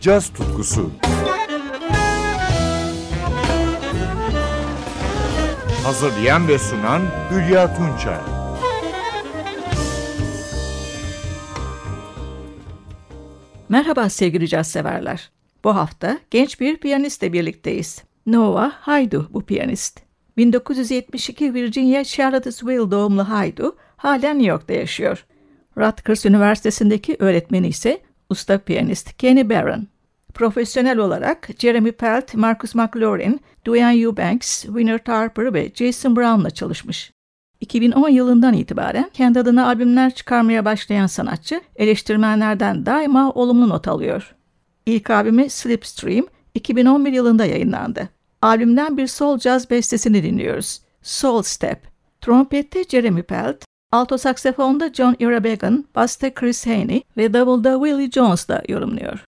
caz tutkusu. Hazırlayan ve sunan Hülya Tunçay. Merhaba sevgili caz severler. Bu hafta genç bir piyanistle birlikteyiz. Noah Haydu bu piyanist. 1972 Virginia Charlottesville doğumlu Haydu halen New York'ta yaşıyor. Rutgers Üniversitesi'ndeki öğretmeni ise usta piyanist Kenny Barron. Profesyonel olarak Jeremy Pelt, Marcus McLaurin, Duane Eubanks, Winter Tarper ve Jason Brown'la çalışmış. 2010 yılından itibaren kendi adına albümler çıkarmaya başlayan sanatçı eleştirmenlerden daima olumlu not alıyor. İlk albümü Slipstream 2011 yılında yayınlandı. Albümden bir soul jazz bestesini dinliyoruz. Soul Step. Trompette Jeremy Pelt, alto saksafonda John Irabegan, basta Chris Haney ve davulda Willie Jones da yorumluyor.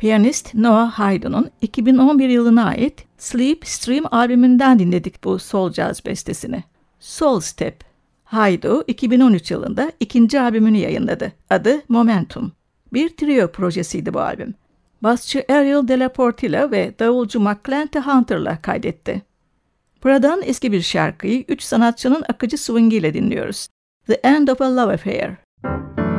Piyanist Noah Haydn'un 2011 yılına ait Sleep Stream albümünden dinledik bu soul jazz bestesini. Soul Step. Haydo 2013 yılında ikinci albümünü yayınladı. Adı Momentum. Bir trio projesiydi bu albüm. Basçı Ariel De La Portilla ve davulcu McClante Hunter'la kaydetti. Buradan eski bir şarkıyı üç sanatçının akıcı swing ile dinliyoruz. The End of a Love Affair. The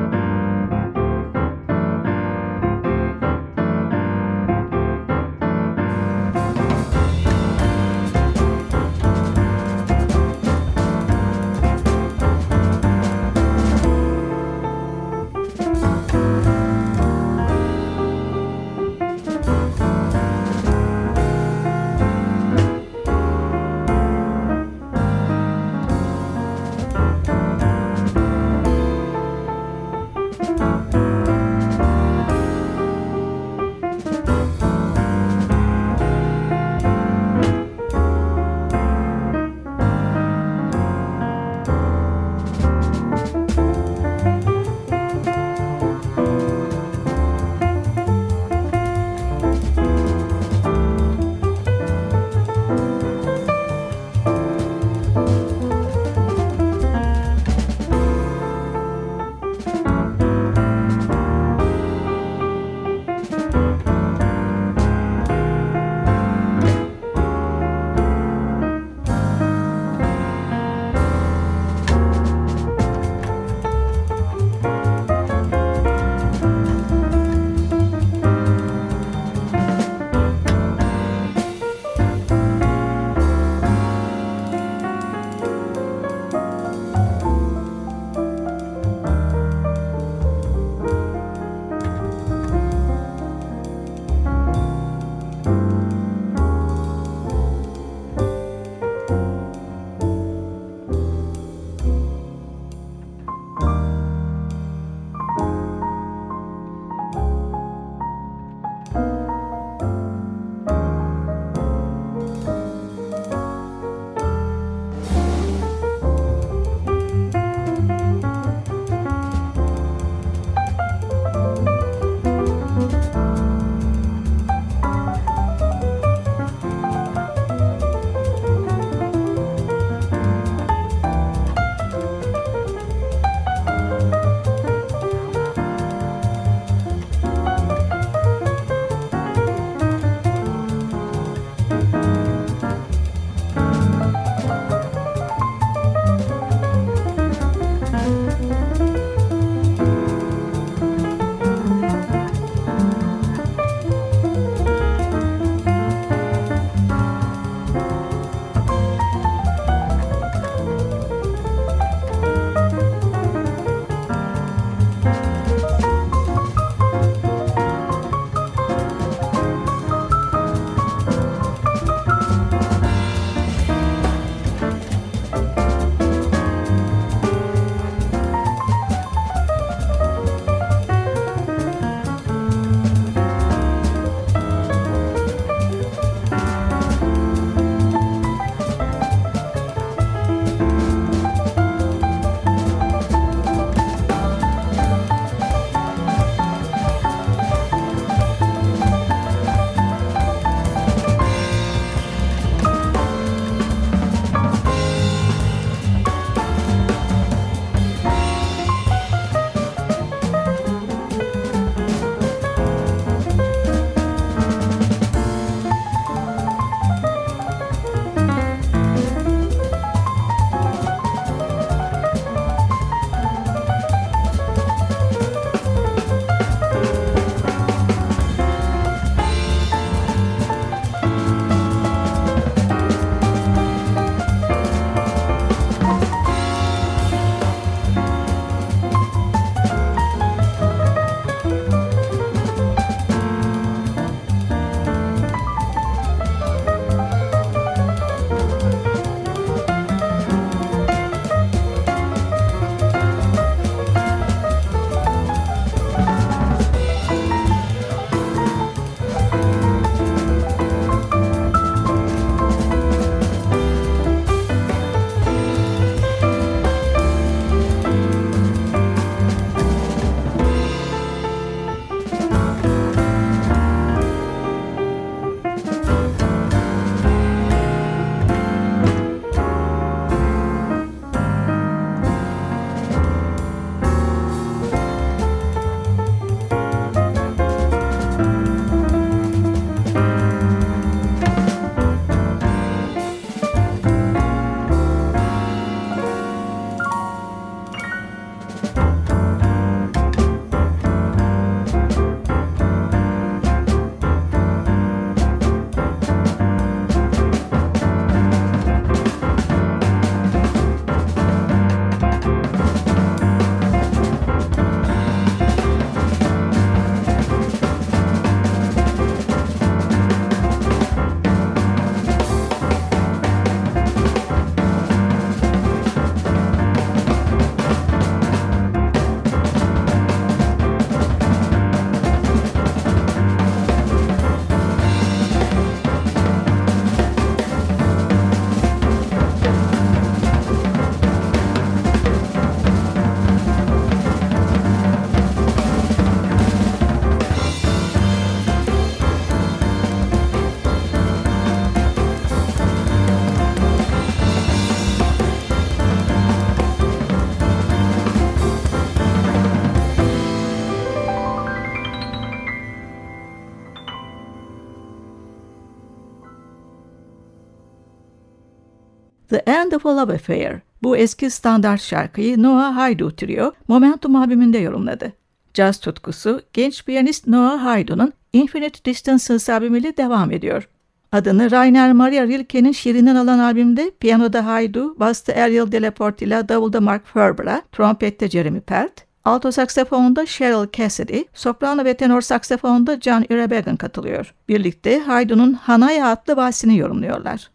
A Love Affair. Bu eski standart şarkıyı Noah Haydu Trio Momentum albümünde yorumladı. Caz tutkusu genç piyanist Noah Haydu'nun Infinite Distances albümüyle devam ediyor. Adını Rainer Maria Rilke'nin şiirinden alan albümde piyanoda Haydu, basta Ariel Delaporte ile davulda Mark Ferber'a, trompette Jeremy Pelt, alto saksafonda Cheryl Cassidy, soprano ve tenor saksafonda John Irabegan katılıyor. Birlikte Haydu'nun Hanaya adlı valsini yorumluyorlar.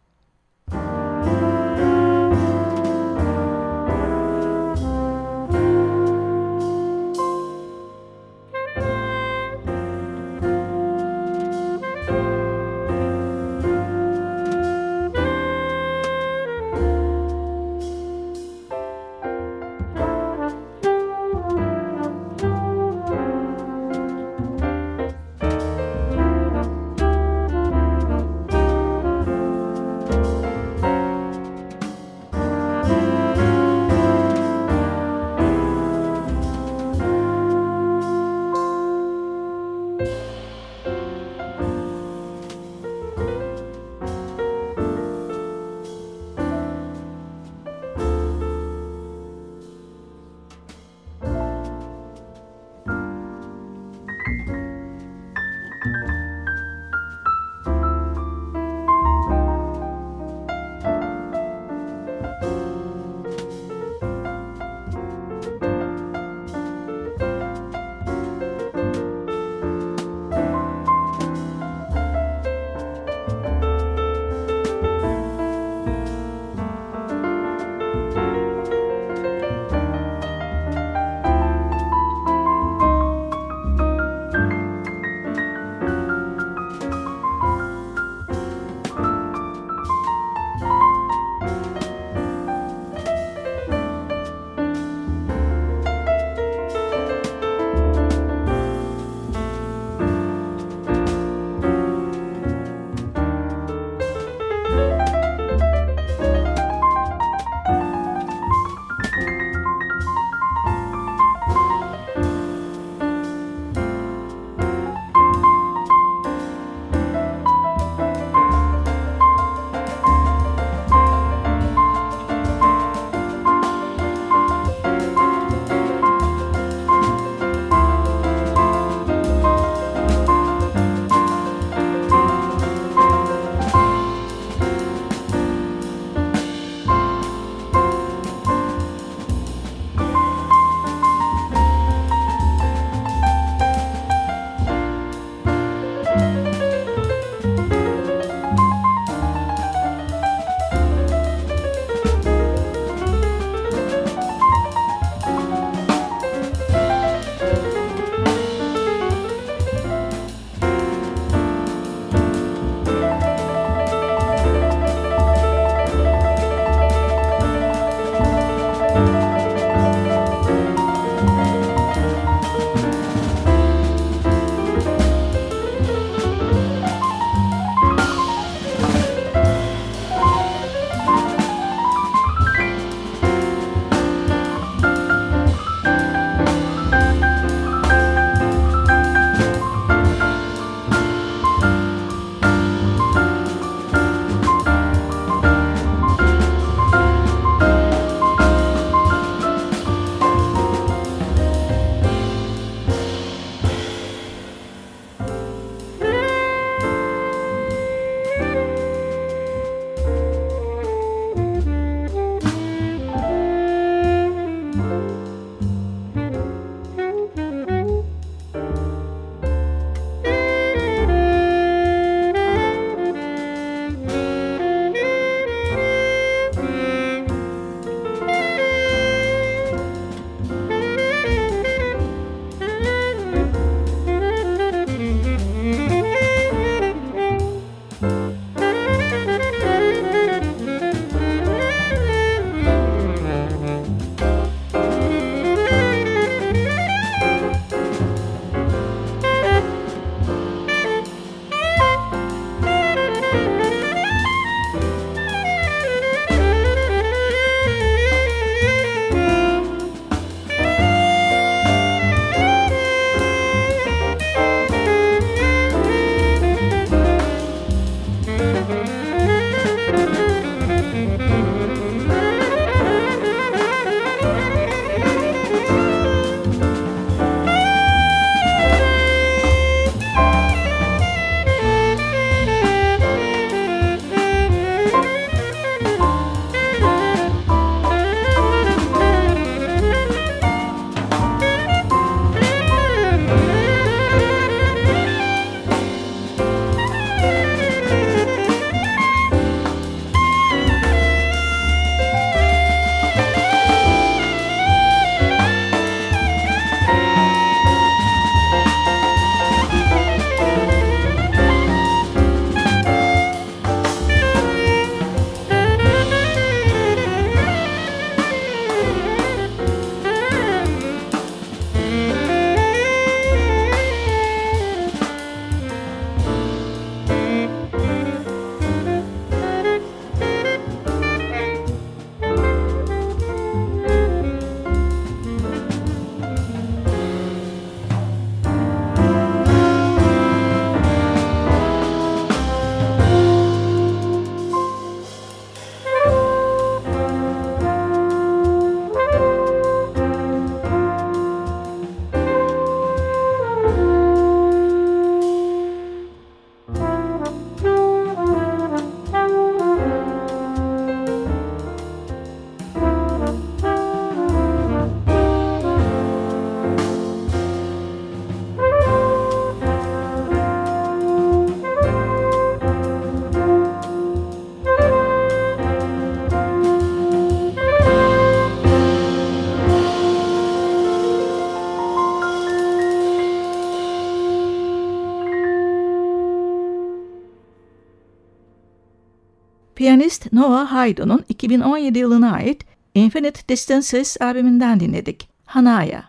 Piyanist Noah Haydn'un 2017 yılına ait Infinite Distances albümünden dinledik. Hanaya.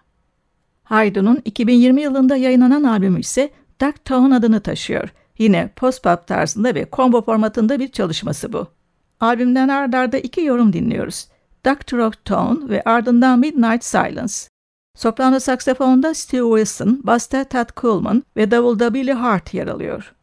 Haydn'un 2020 yılında yayınlanan albümü ise Dark Tone adını taşıyor. Yine post-pop tarzında ve combo formatında bir çalışması bu. Albümden ard arda iki yorum dinliyoruz. Doctor of Tone ve ardından Midnight Silence. Soprano saksafonda Steve Wilson, basta Tad Coleman ve davulda Billy Hart yer alıyor.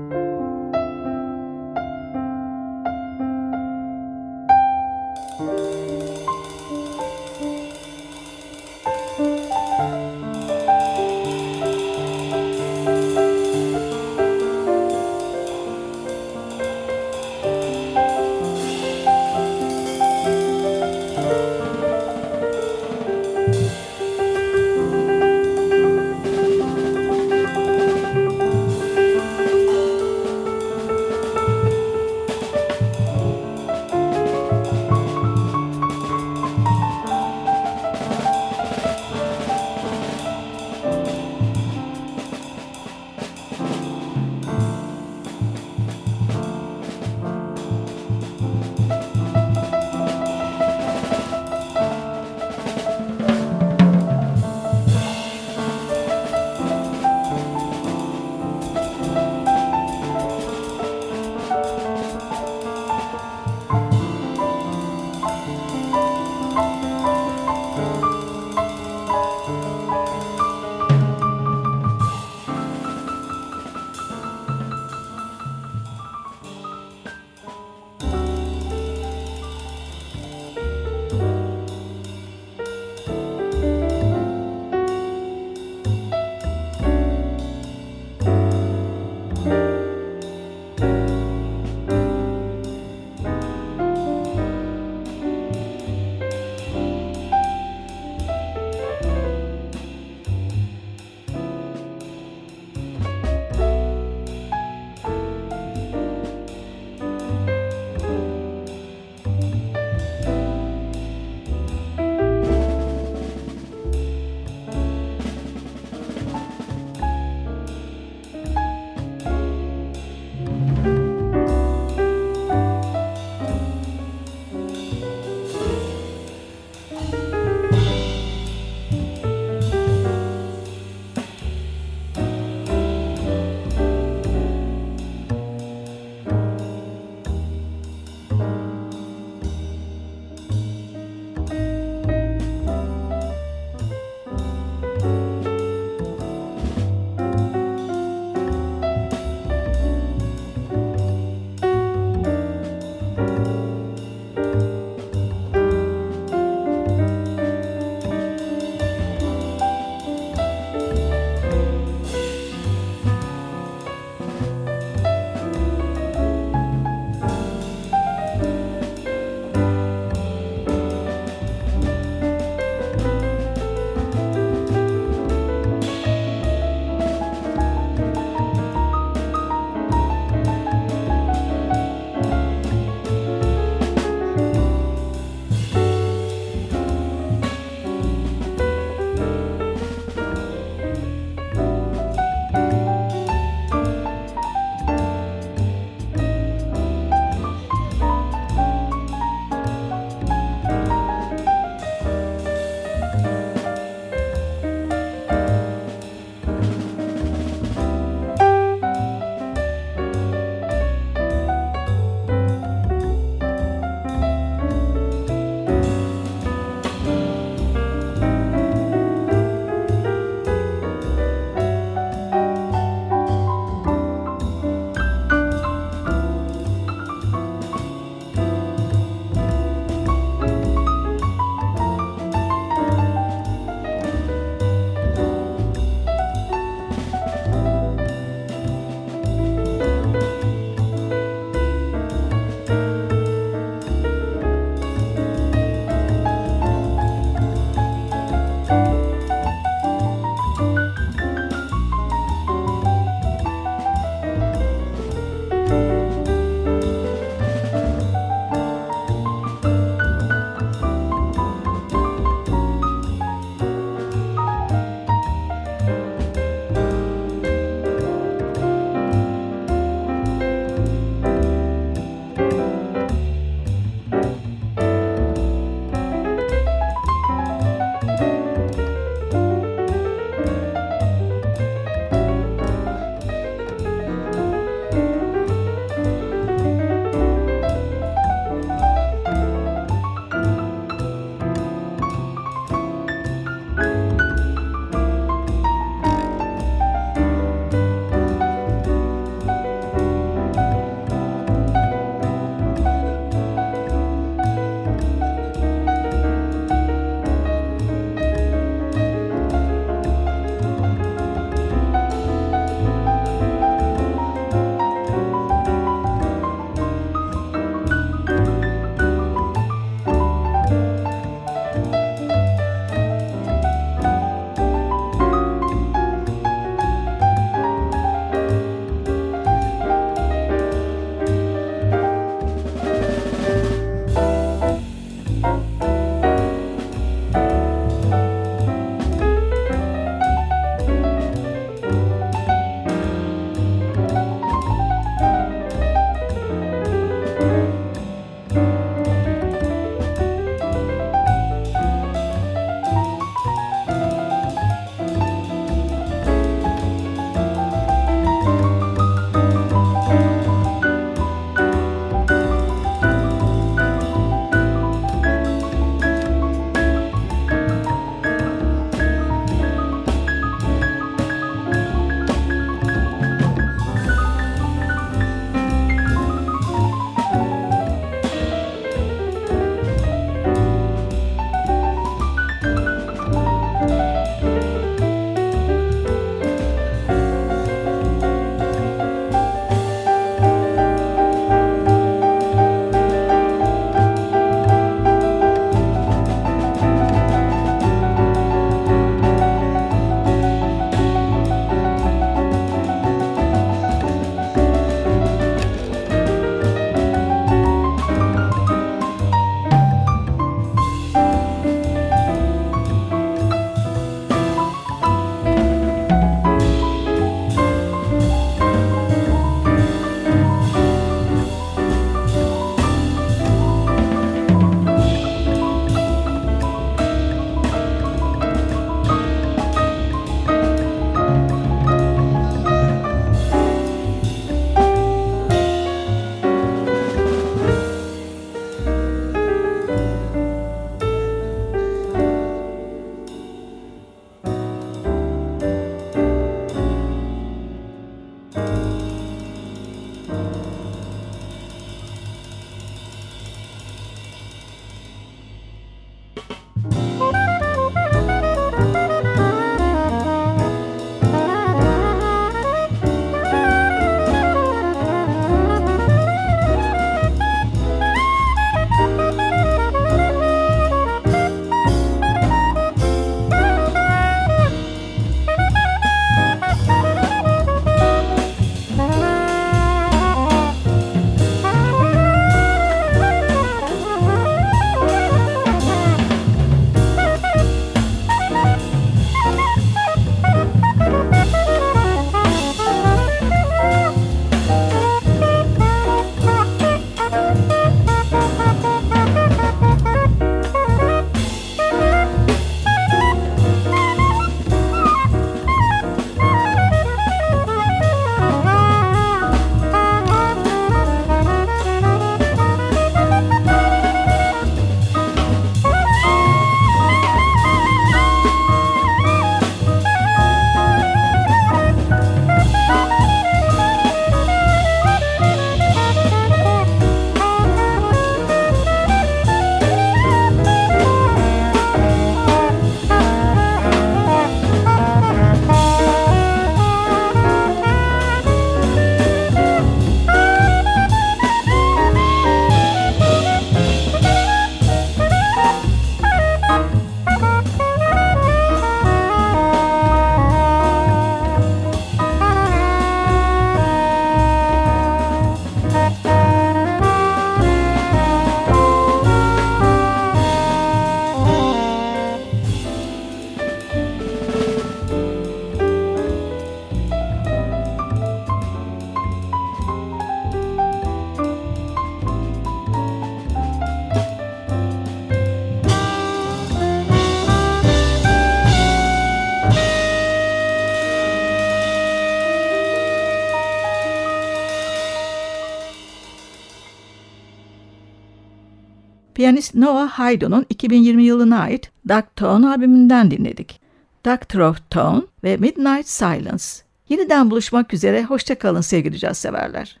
Piyanist Noah Haydo'nun 2020 yılına ait Dark Tone albümünden dinledik. Doctor of Tone ve Midnight Silence. Yeniden buluşmak üzere, hoşçakalın sevgili caz severler.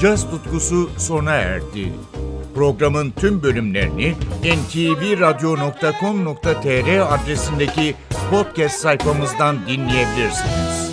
Caz tutkusu sona erdi. Programın tüm bölümlerini ntvradio.com.tr adresindeki podcast sayfamızdan dinleyebilirsiniz.